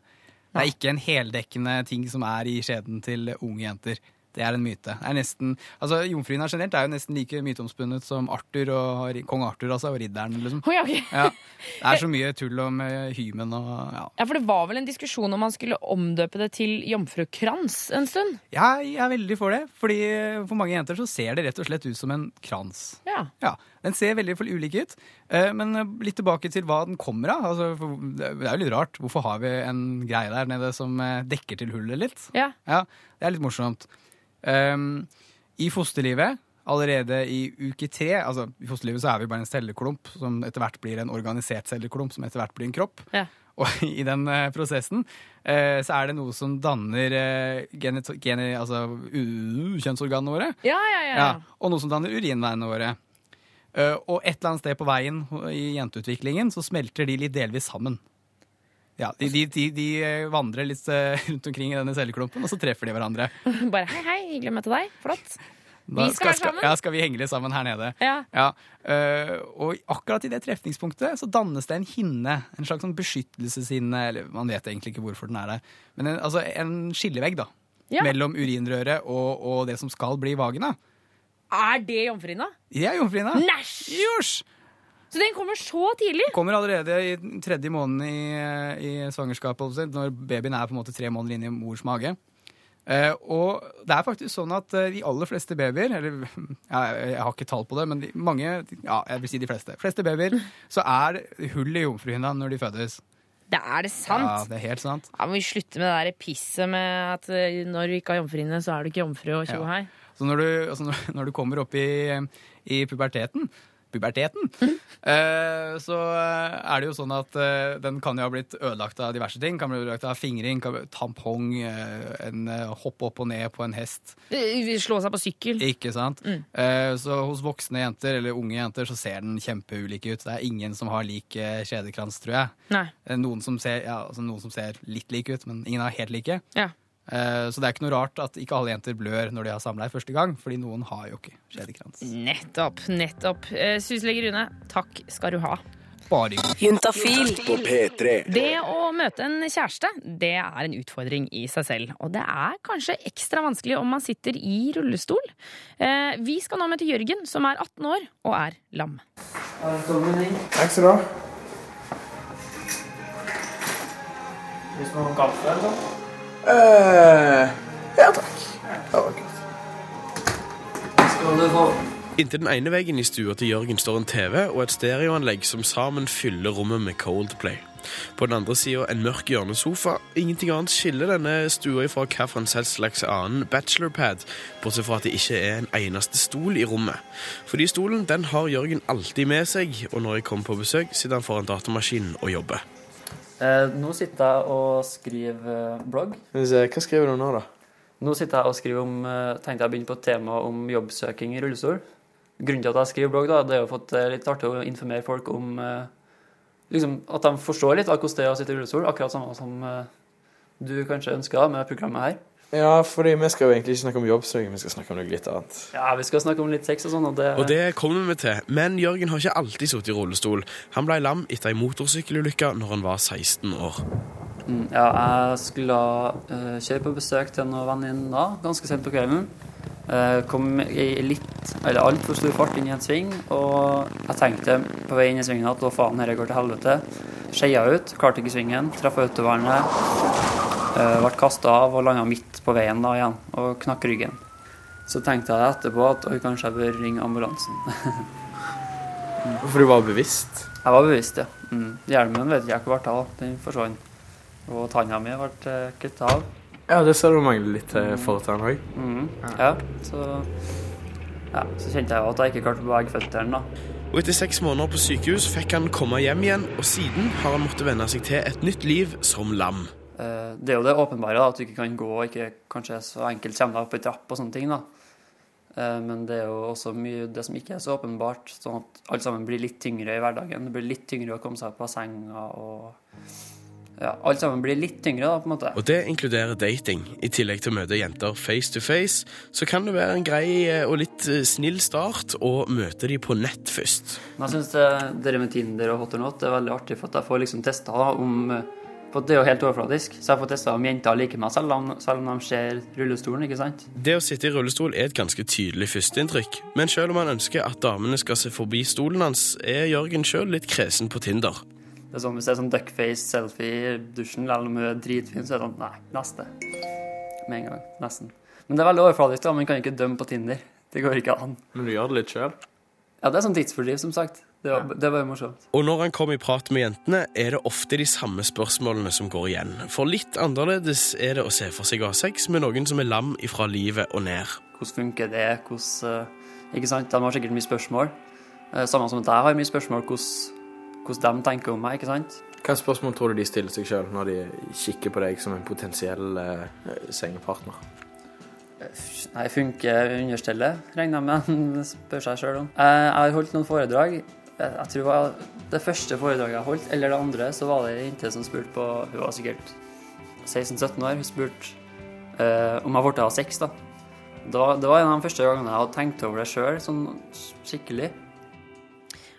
Det er ikke en heldekkende ting som er i skjeden til unge jenter. Det er en myte. Er nesten, altså Jomfruhinna generelt er jo nesten like myteomspunnet som Arthur og, kong Arthur altså, og ridderen. liksom. Oh, ja, okay. Ja. Det er så (laughs) mye tull om eh, hymen og ja. Ja, for det var vel en diskusjon om man skulle omdøpe det til jomfrukrans en stund? Ja, Jeg er veldig for det, fordi for mange jenter så ser det rett og slett ut som en krans. Ja. Ja, Den ser veldig ulik ut. Eh, Men litt tilbake til hva den kommer av. Altså, det er jo litt rart. Hvorfor har vi en greie der nede som eh, dekker til hullet litt? Ja. Ja, Det er litt morsomt. Um, I fosterlivet, allerede i uke tre altså I fosterlivet så er vi bare en celleklump som etter hvert blir en organisert celleklump, som etter hvert blir en kropp. Ja. Og i den uh, prosessen uh, så er det noe som danner uh, genet, gene, altså, kjønnsorganene våre. Ja, ja, og noe som danner urinveiene våre. Eh, og et eller annet sted på veien i jenteutviklingen så smelter de litt delvis sammen. Ja, De, de, de, de eh, vandrer litt eh, (laughs) rundt omkring i denne celleklumpen, og så treffer de hverandre. (laughs) Bare hei, hei, hyggelig å møte deg. Flott. Da Vi skal være sammen. Ja, skal vi henge litt sammen her nede. Ja. Ja, Uh, og akkurat i det trefningspunktet så dannes det en hinne. En slags sånn beskyttelseshinne, eller man vet egentlig ikke hvorfor den er der. Men en, altså en skillevegg da, Ja. mellom urinrøret og, og det som skal bli vagina. Er det jomfruhinna? Det er jomfruhinna. Næsj! Jors! Så den kommer så tidlig? Kommer allerede i tredje måneden i, i svangerskapet, jeg når babyen er på en måte tre måneder inn i mors mage. Eh, og det er faktisk sånn at eh, de aller fleste babyer, eller (laughs) ja, jeg har ikke tall på det, men de, mange, ja, jeg vil si de fleste, fleste babyer, så er hull i jomfruhinna når de fødes. Det er det sant? Ja, det er helt sant. Ja, må vi slutte med det der pisset med at eh, når du ikke har jomfruhinne, så er du ikke jomfru og tjo Ja. Så når du, altså når, (laughs) når du kommer opp i, i puberteten, puberteten, (laughs) eh, så eh, er det jo sånn at eh, den kan jo ha blitt ødelagt av diverse ting. Kan bli ødelagt av fingring, bli tampong, en hoppe opp og ned på en hest. Slå seg på sykkel. Ikke sant? Mm. så hos voksne jenter eller unge jenter så ser den kjempeulik ut. Det er ingen som har lik kjedekrans, tror jeg. Noen som, ser, ja, altså noen som ser litt lik ut, men ingen er helt like. Ja. Eh, så det er ikke noe rart at ikke alle jenter blør når de har samleie første gang, fordi noen har jo ikke kjedekrans. Nettopp. Nettopp. Eh, Syslege Rune, takk skal du ha. Bare. Juntafil på P3. Det å møte en kjæreste, det er en utfordring i seg selv. Og det er kanskje ekstra vanskelig om man sitter i rullestol. Eh, vi skal nå møte Jørgen, som er 18 år og er lam. Takk skal du ha. Hvis noen kaffe eller sånn? Eh, ja takk. Det var kult. Inntil den ene veggen i stua til Jørgen står en TV og et stereoanlegg som sammen fyller rommet med Coldplay. På den andre sida en mørk hjørnesofa. Ingenting annet skiller denne stua fra hvilken slags annen bachelorpad, bortsett fra at det ikke er en eneste stol i rommet. Fordi stolen den har Jørgen alltid med seg, og når jeg kommer på besøk, sitter han foran datamaskinen og jobber. Eh, Nå sitter jeg og skriver eh, blogg. Hva skriver du nå, da? Nå sitter jeg og skriver om eh, Tenkte jeg begynne på et tema om jobbsøking i rullestol. Grunnen til at jeg skriver blogg, da, det er jo fått litt artig å informere folk om eh, liksom, At de forstår litt av hvordan det er å sitte i rullestol, akkurat samme som du kanskje ønsker med programmet her. Ja, fordi vi skal jo egentlig ikke snakke om jobbsøking, vi skal snakke om noe litt annet. Ja, vi skal snakke om litt sex og sånn, og det, Og det kommer vi til, men Jørgen har ikke alltid sittet i rullestol. Han ble lam etter ei motorsykkelulykke når han var 16 år. Mm, Ja, jeg skulle uh, kjøre på besøk til noen venninner ganske sent på kvelden. Eh, kom i litt, eller altfor stor fart inn i en sving, og jeg tenkte på vei inn i svingen at å faen, dette går til helvete. Skeia ut, klarte ikke svingen, traff autovernet. Eh, ble kasta av og landa midt på veien da igjen og knakk ryggen. Så tenkte jeg etterpå at oi, kanskje jeg bør ringe ambulansen. (laughs) For du var bevisst? Jeg var bevisst, ja. Mm. Hjelmen vet jeg ikke hvor ble av. Den forsvant. Og tanna mi ble kutta av. Ja, det ser du mangler litt til fortann òg. Mhm. Ja, så, ja, så kjente jeg jo at jeg ikke klarte å bevege føttene. da. Og etter seks måneder på sykehus fikk han komme hjem igjen, og siden har han måttet venne seg til et nytt liv som lam. Eh, Det er jo det åpenbare, da, at du ikke kan gå og ikke kanskje så enkelt kommer deg opp ei trapp og sånne ting. da. Eh, Men det er jo også mye det som ikke er så åpenbart, sånn at alt sammen blir litt tyngre i hverdagen. Det blir litt tyngre å komme seg opp av senga og Ja, alt sammen blir litt tyngre, da, på en måte. Og det inkluderer dating. I tillegg til å møte jenter face to face, så kan det være en grei eh, og litt eh, snill start å møte de på nett først. Jeg syns det, det med Tinder og Hot or Not er veldig artig, for at jeg får liksom testa om eh, For det er jo helt overfladisk, så jeg får testa om jenter liker meg, selv om, selv om de ser rullestolen, ikke sant? Det å sitte i rullestol er et ganske tydelig førsteinntrykk, men selv om han ønsker at damene skal se forbi stolen hans, er Jørgen sjøl litt kresen på Tinder. Det er sånn, Hvis det er sånn duckface-selfie i dusjen, eller om hun er dritfin, så er det sånn Nei, neste. Med en gang. Nesten. Men det er veldig overfladisk, da. Man kan ikke dømme på Tinder. Det går ikke an. Men du gjør det litt sjøl? Ja, det er sånn tidsfordriv, som sagt. Det var, det var jo morsomt. Og når han kommer i prat med jentene, er det ofte de samme spørsmålene som går igjen. For litt annerledes er det å se for seg å ha sex med noen som er lam ifra livet og ned. Hvordan funker det? Hvordan, eh, ikke sant? De har sikkert mye spørsmål. Eh, Samme som at jeg har mye spørsmål hvordan, hvordan de tenker om meg, ikke sant? Hva spørsmål tror du de stiller seg sjøl når de kikker på deg som en potensiell eh, sengepartner? Nei, funker understellet, regner jeg med. (laughs) Det spør seg sjøl om. Jeg jeg har holdt noen foredrag. Jeg jeg tror var det første foredraget jeg holdt, eller det andre, så var det ei jente som spurte på Hun var sikkert 16-17 år. Hun spurte eh, om jeg ble av sex, da. Det var, det var en av de første gangene jeg hadde tenkt over det sjøl, sånn skikkelig.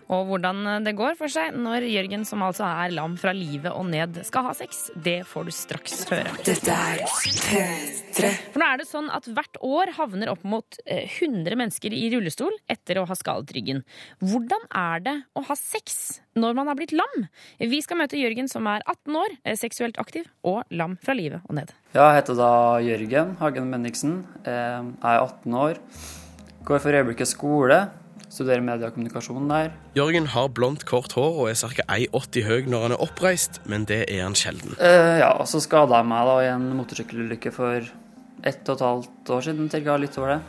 Og hvordan det går for seg når Jørgen, som altså er lam fra livet og ned, skal ha sex, det får du straks høre. Dette er P3. For nå er det sånn at hvert år havner opp mot eh, 100 mennesker i rullestol etter å ha skadet ryggen. Hvordan er det å ha sex når man har blitt lam? Vi skal møte Jørgen som er 18 år, eh, seksuelt aktiv og lam fra livet og ned. Jeg heter da Jørgen Hagen Menniksen. Eh, Jeg er 18 år. Går for øyeblikket skole. Studerer mediekommunikasjon der. Jørgen har blondt, kort hår og er ca. 1,80 høy når han er oppreist, men det er han sjelden. Uh, ja, og så skada jeg meg da i en motorsykkelulykke for ett og et halvt år siden, cirka, litt over det.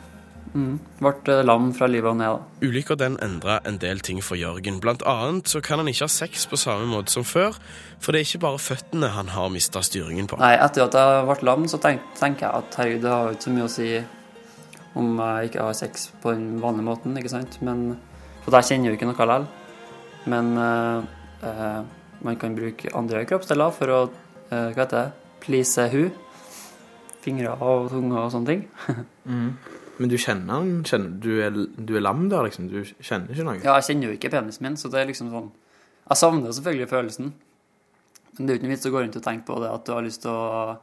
Mm. Ble eh, lam fra livet og ned, da. Ulykka den endra en del ting for Jørgen. Blant annet så kan han ikke ha sex på samme måte som før, for det er ikke bare føttene han har mista styringen på. Nei, etter at jeg ble lam, så tenk, tenker jeg at herregud, det har jo ikke så mye å si om jeg ikke har sex på den vanlige måten, ikke sant. Men, for jeg kjenner jo ikke noe likevel. Men uh, uh, man kan bruke andre kroppsdeler for å eh, hva heter det, please hun. Fingre og tunge og sånne ting. (laughs) Mm. Men du kjenner den? Kjenner, du, er, du er lam der, liksom? Du kjenner ikke noe? Ja, jeg kjenner jo ikke penisen min, så det er liksom sånn Jeg savner selvfølgelig følelsen. Men det er jo ikke noe vits å gå rundt og tenke på det at du har lyst til å,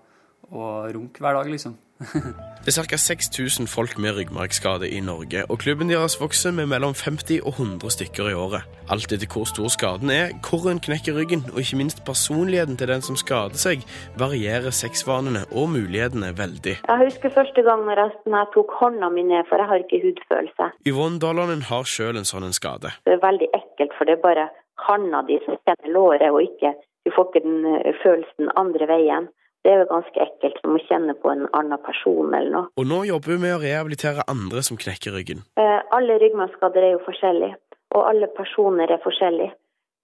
å runke hver dag, liksom. (laughs) Det er ca. 6000 folk med ryggmargskade i Norge, og klubben deres vokser med mellom 50 og 100 stykker i året. Alt etter hvor stor skaden er, hvor en knekker ryggen, og ikke minst personligheten til den som skader seg, varierer sexvanene og mulighetene veldig. Jeg husker første gang når jeg, når jeg tok hånda mi ned, for jeg har ikke hudfølelse. Yvonne Dalanen har sjøl en sånn en skade. Det er veldig ekkelt, for det er bare handa di som kjenner låret, og ikke Du får ikke den eh, følelsen andre veien. Det er jo ganske ekkelt som å kjenne på en annen person eller noe. Og nå jobber vi med å rehabilitere andre som knekker ryggen. Eh, alle ryggmargskader er jo forskjellige, og alle personer er forskjellige.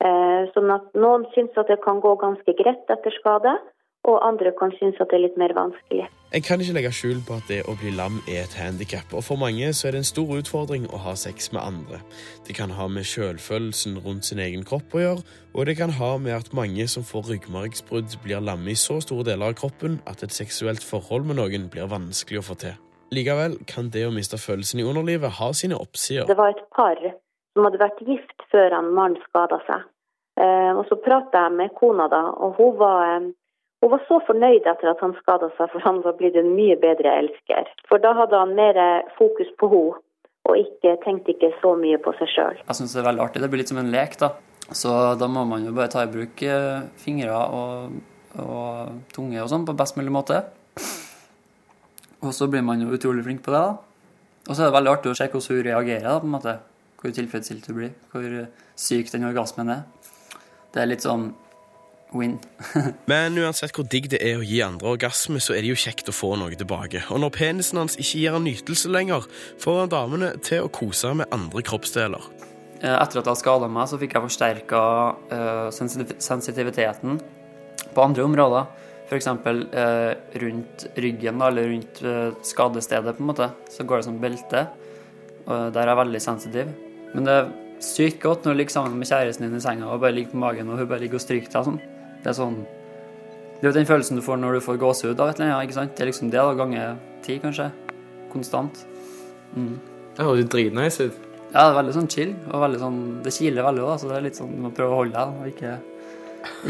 Eh, sånn at noen syns at det kan gå ganske greit etter skade, og andre kan synes at det er litt mer vanskelig. En kan ikke legge skjul på at det å bli lam er et handikap, og for mange så er det en stor utfordring å ha sex med andre. Det kan ha med selvfølelsen rundt sin egen kropp å gjøre, og det kan ha med at mange som får ryggmargsbrudd, blir lamme i så store deler av kroppen at et seksuelt forhold med noen blir vanskelig å få til. Likevel kan det å miste følelsen i underlivet ha sine oppsider. Det var et par som hadde vært gift før han mannen skada seg. Eh, og så prata jeg med kona da, og hun var, eh, hun var så fornøyd etter at han skada seg, for han var blitt en mye bedre elsker. For da hadde han mer fokus på henne, og ikke, tenkte ikke så mye på seg sjøl. Jeg syns det er veldig artig. Det blir litt som en lek, da. Så da må man jo bare ta i bruk eh, fingre og og tunge og sånn på best mulig måte. Og så blir man jo utrolig flink på det, da. Og så er det veldig artig å se hvordan hun reagerer, da, på en måte. Hvor tilfredsstilt hun blir. Hvor syk den orgasmen er. Det er litt sånn win. (laughs) Men uansett hvor digg det er å gi andre orgasme, så er det jo kjekt å få noe tilbake. Og når penisen hans ikke gir han nytelse lenger, får han damene til å kose med andre kroppsdeler. Eh, Etter at jeg skada meg, så fikk jeg forsterka sensitiviteten på andre områder. F.eks. Uh, rundt ryggen eller rundt uh, skadestedet, på en måte. Så går det som belte. Og der er jeg veldig sensitiv. Men det er sykt godt når du ligger sammen med kjæresten din i senga og bare ligger på magen, og hun bare ligger og stryker deg sånn. Det er sånn Det er jo den følelsen du får når du får gåsehud av et eller annet, ikke sant? Det er liksom det, da, ganger ti, kanskje. Konstant. Mm. Det høres jo dritnice ut. Ja, det er veldig sånn chill, og veldig sånn Det kiler veldig òg, så det er litt sånn du må prøve å holde deg, og ikke,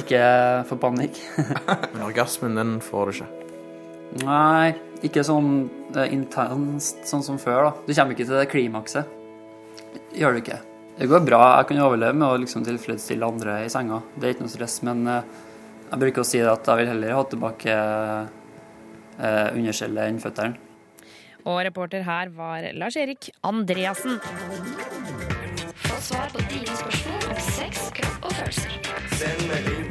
ikke få panikk. (laughs) Men orgasmen, den får du ikke. Nei, ikke sånn eh, intenst sånn som før, da. Du kommer ikke til det klimakset. Gjør du ikke. Det går bra. Jeg kan overleve med å liksom tilfredsstille andre i senga. Det er ikke noe stress, men eh, jeg bruker å si det at jeg vil heller ha tilbake eh, underskjellet enn føttene. Og reporter her var Lars-Erik Andreassen. Få svar på dine spørsmål om sex, kropp og følelser. Send melding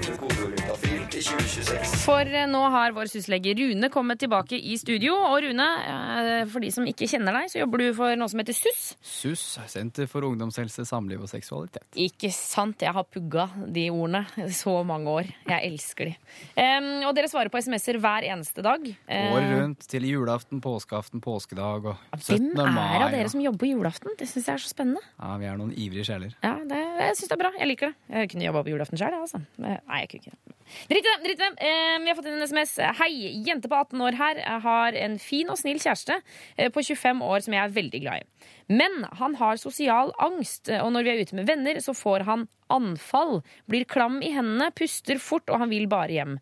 For eh, nå har vår syslege Rune kommet tilbake i studio. Og Rune, eh, for de som ikke kjenner deg, så jobber du for noe som heter SUS. SUS, Senter for ungdomshelse, samliv og seksualitet. Ikke sant? Jeg har pugga de ordene så mange år. Jeg elsker de. Um, og dere svarer på SMS-er hver eneste dag. Eh, Året rundt til julaften, påskeaften, påskedag og 17. Hvem er av dere som jobber på julaften? Det syns jeg er så spennende. Ja, Vi er noen ivrige sjeler. Ja, det, Jeg syns det er bra. Jeg liker det. Jeg kunne jobba på julaften sjøl, altså. Nei, jeg kunne ikke det. Drit i det. Vi har fått inn en SMS. Hei, jente på 18 år her. Jeg har en fin og snill kjæreste eh, på 25 år som jeg er veldig glad i. Men han har sosial angst, eh, og når vi er ute med venner, så får han anfall. Blir klam i hendene, puster fort, og han vil bare hjem.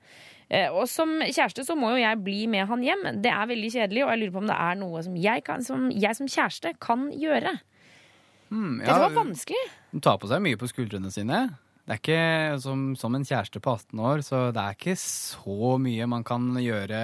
Eh, Og som kjæreste så må jo jeg bli med han hjem. Det er veldig kjedelig, og jeg lurer på om det er noe som jeg, kan, som, jeg som kjæreste kan gjøre. Hmm, Dette var vanskelig. Hun tar på seg mye på skuldrene sine. Det er ikke som, som en kjæreste på 18 år, så det er ikke så mye man kan gjøre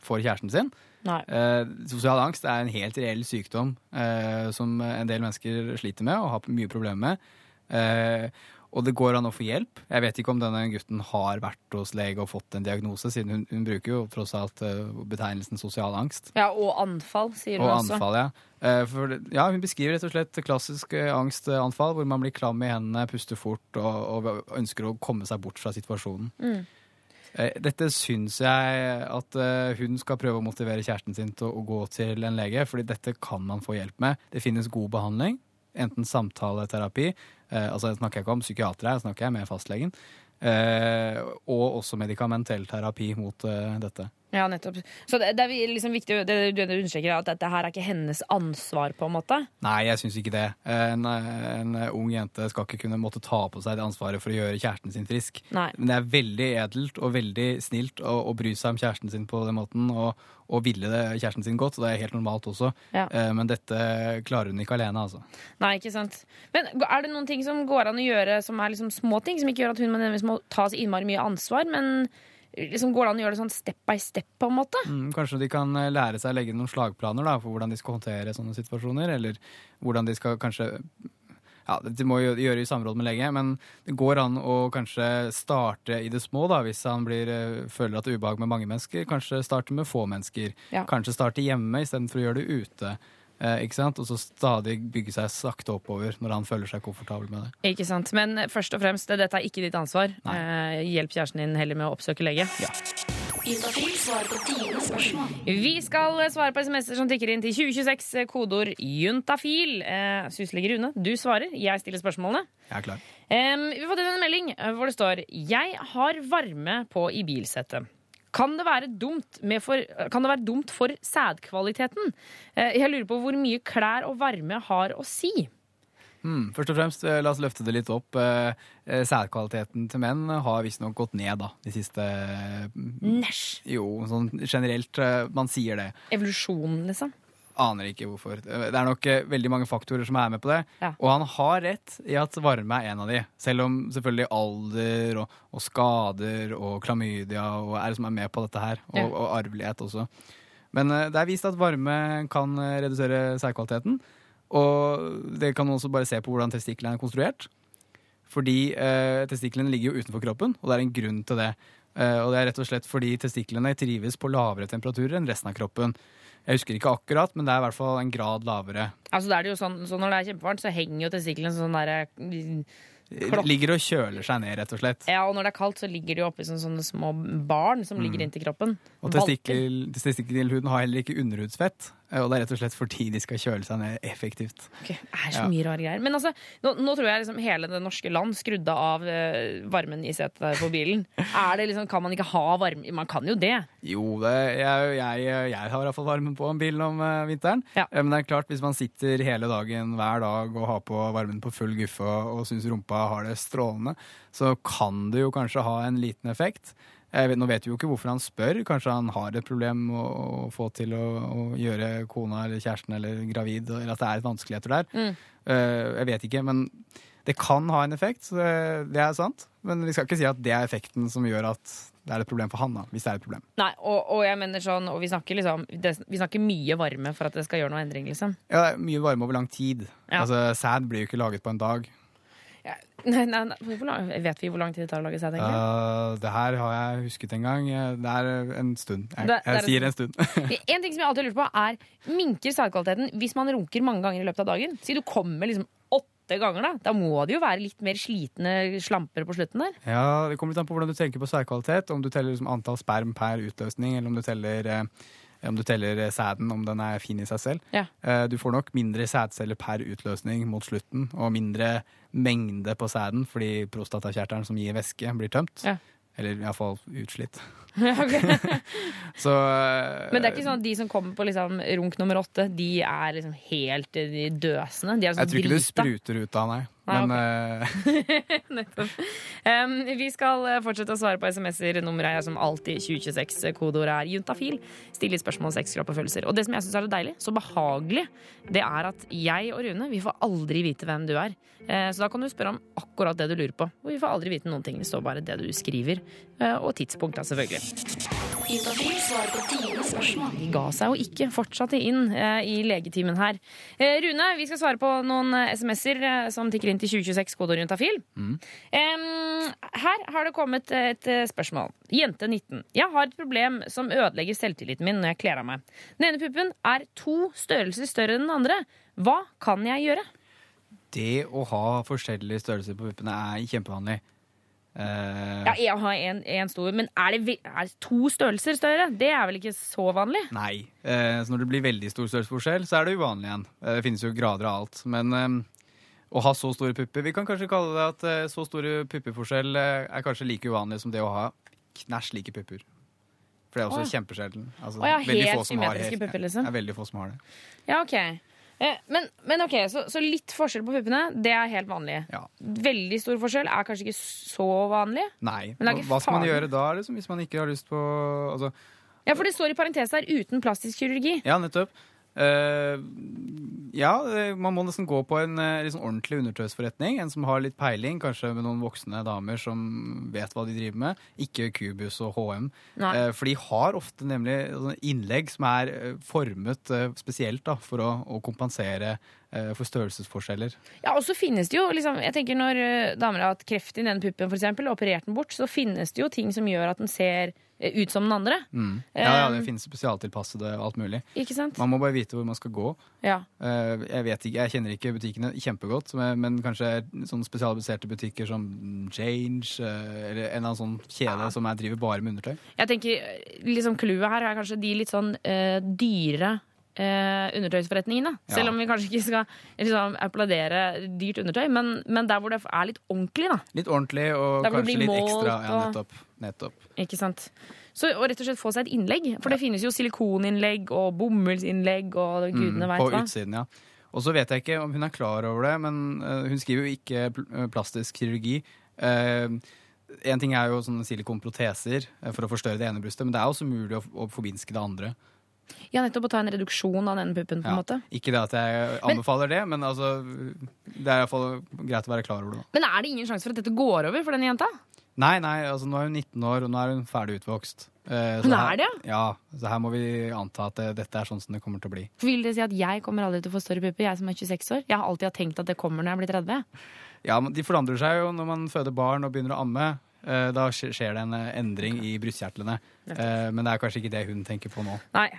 for kjæresten sin. Nei. Eh, sosial angst er en helt reell sykdom eh, som en del mennesker sliter med og har mye problemer med. Eh, og det går an å få hjelp. Jeg vet ikke om denne gutten har vært hos lege og fått en diagnose, siden hun, hun bruker jo tross alt eh, betegnelsen sosial angst. Ja, og anfall, sier hun Og også. anfall, ja. Eh, For, ja. Hun beskriver rett og slett klassisk eh, angstanfall, hvor man blir klam i hendene, puster fort og, og ønsker å komme seg bort fra situasjonen. Mm. Dette syns jeg at hun skal prøve å motivere kjæresten sin til å gå til en lege, fordi dette kan man få hjelp med. Det finnes god behandling, enten samtaleterapi, eh, altså jeg snakker ikke om psykiatere, jeg snakker med fastlegen, eh, og også medikamentell terapi mot eh, dette. Ja, nettopp. Så det, det er liksom viktig det, du understreker at dette her er ikke hennes ansvar, på en måte. Nei, jeg syns ikke det. En, en ung jente skal ikke kunne måtte ta på seg det ansvaret for å gjøre kjæresten sin frisk. Nei. Men det er veldig edelt og veldig snilt å, å bry seg om kjæresten sin på den måten, og, og ville det kjæresten sin godt, og det er helt normalt også. Ja. Eh, Men dette klarer hun ikke alene, altså. Nei, ikke sant. Men er det noen ting som går an å gjøre som er liksom små ting, som ikke gjør at hun nødvendigvis må ta så innmari mye ansvar, men liksom går det an å gjøre det sånn step by step, på en måte? Mm, kanskje de kan eh, lære seg å legge noen slagplaner da, for hvordan de skal håndtere sånne situasjoner, eller hvordan de skal kanskje ja, Det må jo gjøre i samråd med lege, men det går an å kanskje starte i det små, da, hvis han blir, eh, føler at det er ubehag med mange mennesker. Kanskje starte med få mennesker. Ja. Kanskje starte hjemme istedenfor å gjøre det ute. Eh, ikke sant? Og så stadig bygge seg sakte oppover når han føler seg komfortabel med det. Ikke sant. Men først og fremst, dette er ikke ditt ansvar. Eh, hjelp kjæresten din heller med å oppsøke lege. Spørsmål. Vi skal svare på SMS-er som tikker inn til 2026, eh, kodeord juntafil. Eh, Syslege Rune, du svarer. Jeg stiller spørsmålene. Jeg er klar. Vi har fått inn en melding hvor det står Jeg har varme på i bilsettet. Kan det, være dumt med for, kan det være dumt for sædkvaliteten? Eh, Jeg lurer på hvor mye klær og varme har å si. Hmm, først og fremst, eh, la oss løfte det litt opp. Eh, Sædkvaliteten til menn har visstnok gått ned da, de siste Næsj! Jo, sånn generelt. Man sier det. Evolusjonen, liksom. Aner ikke hvorfor. Det er nok eh, veldig mange faktorer som er med på det. Ja. Og han har rett i at varme er en av de. Selv om selvfølgelig alder og, og skader og klamydia og er det som er med på dette her. Og, og arvelighet også. Men eh, det er vist at varme kan eh, redusere særkvaliteten. Og det kan man også bare se på hvordan testiklene er konstruert. Fordi eh, testiklene ligger jo utenfor kroppen, og det er en grunn til det. Eh, og det er rett og slett fordi testiklene trives på lavere temperaturer enn resten av kroppen. Jeg husker ikke akkurat, men det er i hvert fall en grad lavere. Altså, det er det jo sånn, så når det er kjempevarmt, så henger jo testiklene sånn derre Klokk. Ligger og kjøler seg ned, rett og slett. Ja, og når det er kaldt, så ligger de oppi sånne, sånne små barn som ligger Mm. inntil kroppen. Og testikkelhuden har heller ikke underhudsfett. Eh, Og det er rett og slett fordi de skal kjøle seg ned effektivt. Okay, Det er så Ja. mye rare greier. Men altså, nå, nå tror jeg liksom hele det norske land skrudde av eh, varmen i setet på bilen. (laughs) Er det liksom, Kan man ikke ha varme Man kan jo det. Jo, det, jeg, jeg, jeg har iallfall varmen på en bil om eh, vinteren. Ja. Men det er klart, hvis man sitter hele dagen hver dag og har på varmen på full guffe og, og syns rumpa har det strålende, så kan det jo kanskje ha en liten effekt. Vet, nå vet vi jo ikke hvorfor han spør. Kanskje han har et problem å, å få til å, å gjøre kona eller kjæresten eller gravid, eller at det er vanskeligheter der. Mm. Uh, jeg vet ikke, men det kan ha en effekt. så Det, det er sant. Men vi skal ikke si at det er effekten som gjør at det er et problem for han, da, hvis det er et problem. Nei, og, og jeg mener sånn Og vi snakker liksom det, Vi snakker mye varme for at det skal gjøre noe endring, liksom. Ja, det er mye varme over lang tid. Ja. Altså, Sæd blir jo ikke laget på en dag. Nei, nei, nei, lang, vet vi hvor lang tid det tar å lage sæd, egentlig? Uh, det her har jeg husket en gang. Det er en stund. Jeg, Det- det er jeg sier en stund. (laughs) En ting som jeg alltid lurer på, er minker sædkvaliteten hvis man runker mange ganger i løpet av dagen? Si du kommer liksom åtte ganger, da. Da må det jo være litt mer slitne slamper på slutten der. ja, Det kommer litt an på hvordan du tenker på sædkvalitet. Om du teller liksom antall sperm per utløsning, eller om du teller eh, om du teller eh, sæden, om den er fin i seg selv. Ja. Eh, Du får nok mindre sædceller per utløsning mot slutten, og mindre mengde på sæden fordi prostatakjertelen som gir væske, blir tømt. Ja. Eller iallfall utslitt. (laughs) (laughs) Så eh, Men det er ikke sånn at de som kommer på liksom runk nummer åtte, de er liksom helt de døsende. De er Jeg sånn tror ikke det drita. spruter ut av, nei. Nei, Men eh, (laughs) Nettopp. Um, vi skal eh, fortsette å svare på SMS-er. Nummeret er som alltid 2026. Kodeordet er juntafil. Stille spørsmål, sex, kropp og følelser. Og det som jeg syns er så deilig, så behagelig, det er at jeg og Rune vi får aldri vite hvem du er. Uh, Så da kan du spørre om akkurat det du lurer på. Og vi får aldri vite noen ting. Det står bare det du skriver. Uh, Og tidspunkt, da, selvfølgelig. De ga seg jo ikke, fortsatte inn eh, i legetimen her. Eh, Rune, vi skal svare på noen eh, SMS-er som tikker inn til 2026, kodeord juntafil. mm. Her har det kommet et spørsmål. Jente 19. Jeg har et problem som ødelegger selvtilliten min når jeg kler av meg. Den ene puppen er to størrelser større enn den andre. Hva kan jeg gjøre? det å ha forskjellige størrelser på puppene er kjempevanlig. Eh, Ja, jeg har en, en stor, men er det, er to størrelser større? Det er vel ikke så vanlig? Nei. Uh, så når det blir veldig stor størrelsesforskjell, så er det uvanlig igjen. Uh, det finnes jo grader av alt. Men eh, å ha så store pupper Vi kan kanskje kalle det at så store puppeforskjell er kanskje like uvanlig som det å ha knæsj like pupper. For det er også oh. kjempesjelden. Altså, oh, ja, helt symmetriske pupper, liksom? Det er veldig få som har det. Ja, ok. Eh, Men, men ok, så, så litt forskjell på puppene, det er helt vanlig. Veldig stor forskjell er kanskje ikke så vanlig. Nei. Ikke Hva skal man gjøre da, liksom, hvis man ikke har lyst på altså, Ja, for det står i parentes her uten plastisk kirurgi. Ja, nettopp. Eh, ja, eh, man må nesten gå på en sånn ordentlig undertøysforretning. En som har litt peiling, kanskje med noen voksne damer som vet hva de driver med. Ikke Cubus og HM. Nei. For de har ofte nemlig innlegg som er formet spesielt da, for å, å kompensere for størrelsesforskjeller. Ja, og så finnes det jo, liksom, jeg tenker Når damer har hatt kreft i den puppen, for eksempel, og operert den bort, så finnes det jo ting som gjør at den ser ut som den andre. Mm. Ja, ja, det finnes spesialtilpassede alt mulig. Ikke sant? Man må bare vite hvor man skal gå. Ja. Eh, Jeg vet ikke, jeg kjenner ikke butikkene kjempegodt, men kanskje sånne spesialiserte butikker som Change, eh, eller en eller annen sånn kjede som jeg driver bare med undertøy. Jeg tenker eh, liksom Clouet her er kanskje de litt sånn uh, dyre eh, undertøysforretningene. Ja. Selv om vi kanskje ikke skal liksom, applaudere dyrt undertøy, men, men der hvor det er litt ordentlig, da. Litt ordentlig og kanskje litt målt ekstra. Ja, nettopp. nettopp. Ikke sant? Så og rett og slett få seg et innlegg. For det finnes jo silikoninnlegg og bomullsinnlegg og gudene Mm, veit på utsiden, ja. Og så vet jeg ikke om hun er klar over det, men uh, hun skriver jo ikke pl eh, plastisk kirurgi. Eh, en ting er jo sånne silikonproteser for å forstørre det ene brystet, men det er også mulig å, å forbinske det andre. Ja, nettopp å ta en reduksjon av den puppen, på en Ja. måte. Ikke det at jeg anbefaler det, men altså, det er iallfall greit å være klar over det. Men er det ingen sjanse for at dette går over for denne jenta? Nei, nei, altså nå er hun 19 år, og nå er hun ferdig utvokst. Eh, så Hun her- er det, Ja, så her må vi anta at det, dette er sånn som det kommer til å bli. Vil det si at jeg kommer aldri til å få større pupper, jeg som er 26 år? Jeg har alltid tenkt at det kommer når jeg blir 30. Ja, men De forandrer seg jo når man føder barn og begynner å amme. Eh, Da skjer det en eh, endring i brystkjertlene. Eh, Men det er kanskje ikke det hun tenker på nå. Nei.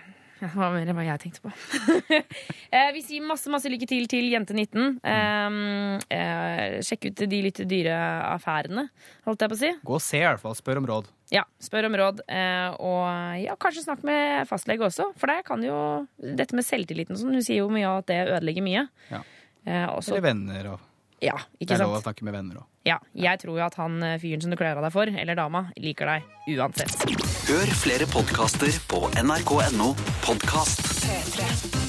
Det var mer enn hva jeg tenkte på. (laughs) Eh, Vi sier masse masse lykke til til Jente19. Um, eh, sjekk ut de litt dyre affærene, holdt jeg på å si. Gå og se, i hvert fall. Spør om råd. Ja, Spør om råd. eh, Og ja, kanskje snakk med fastlege også, for det kan jo Dette med selvtilliten sånn, hun sier jo mye av at det ødelegger mye. Ja. Eh, Eller venner. Og Ja, det er lov å sant? snakke med venner òg. Ja, jeg tror jo at han eh, fyren som du kler av deg for, eller dama, liker deg uansett. Hør flere podkaster på nrk.no podkast. P3.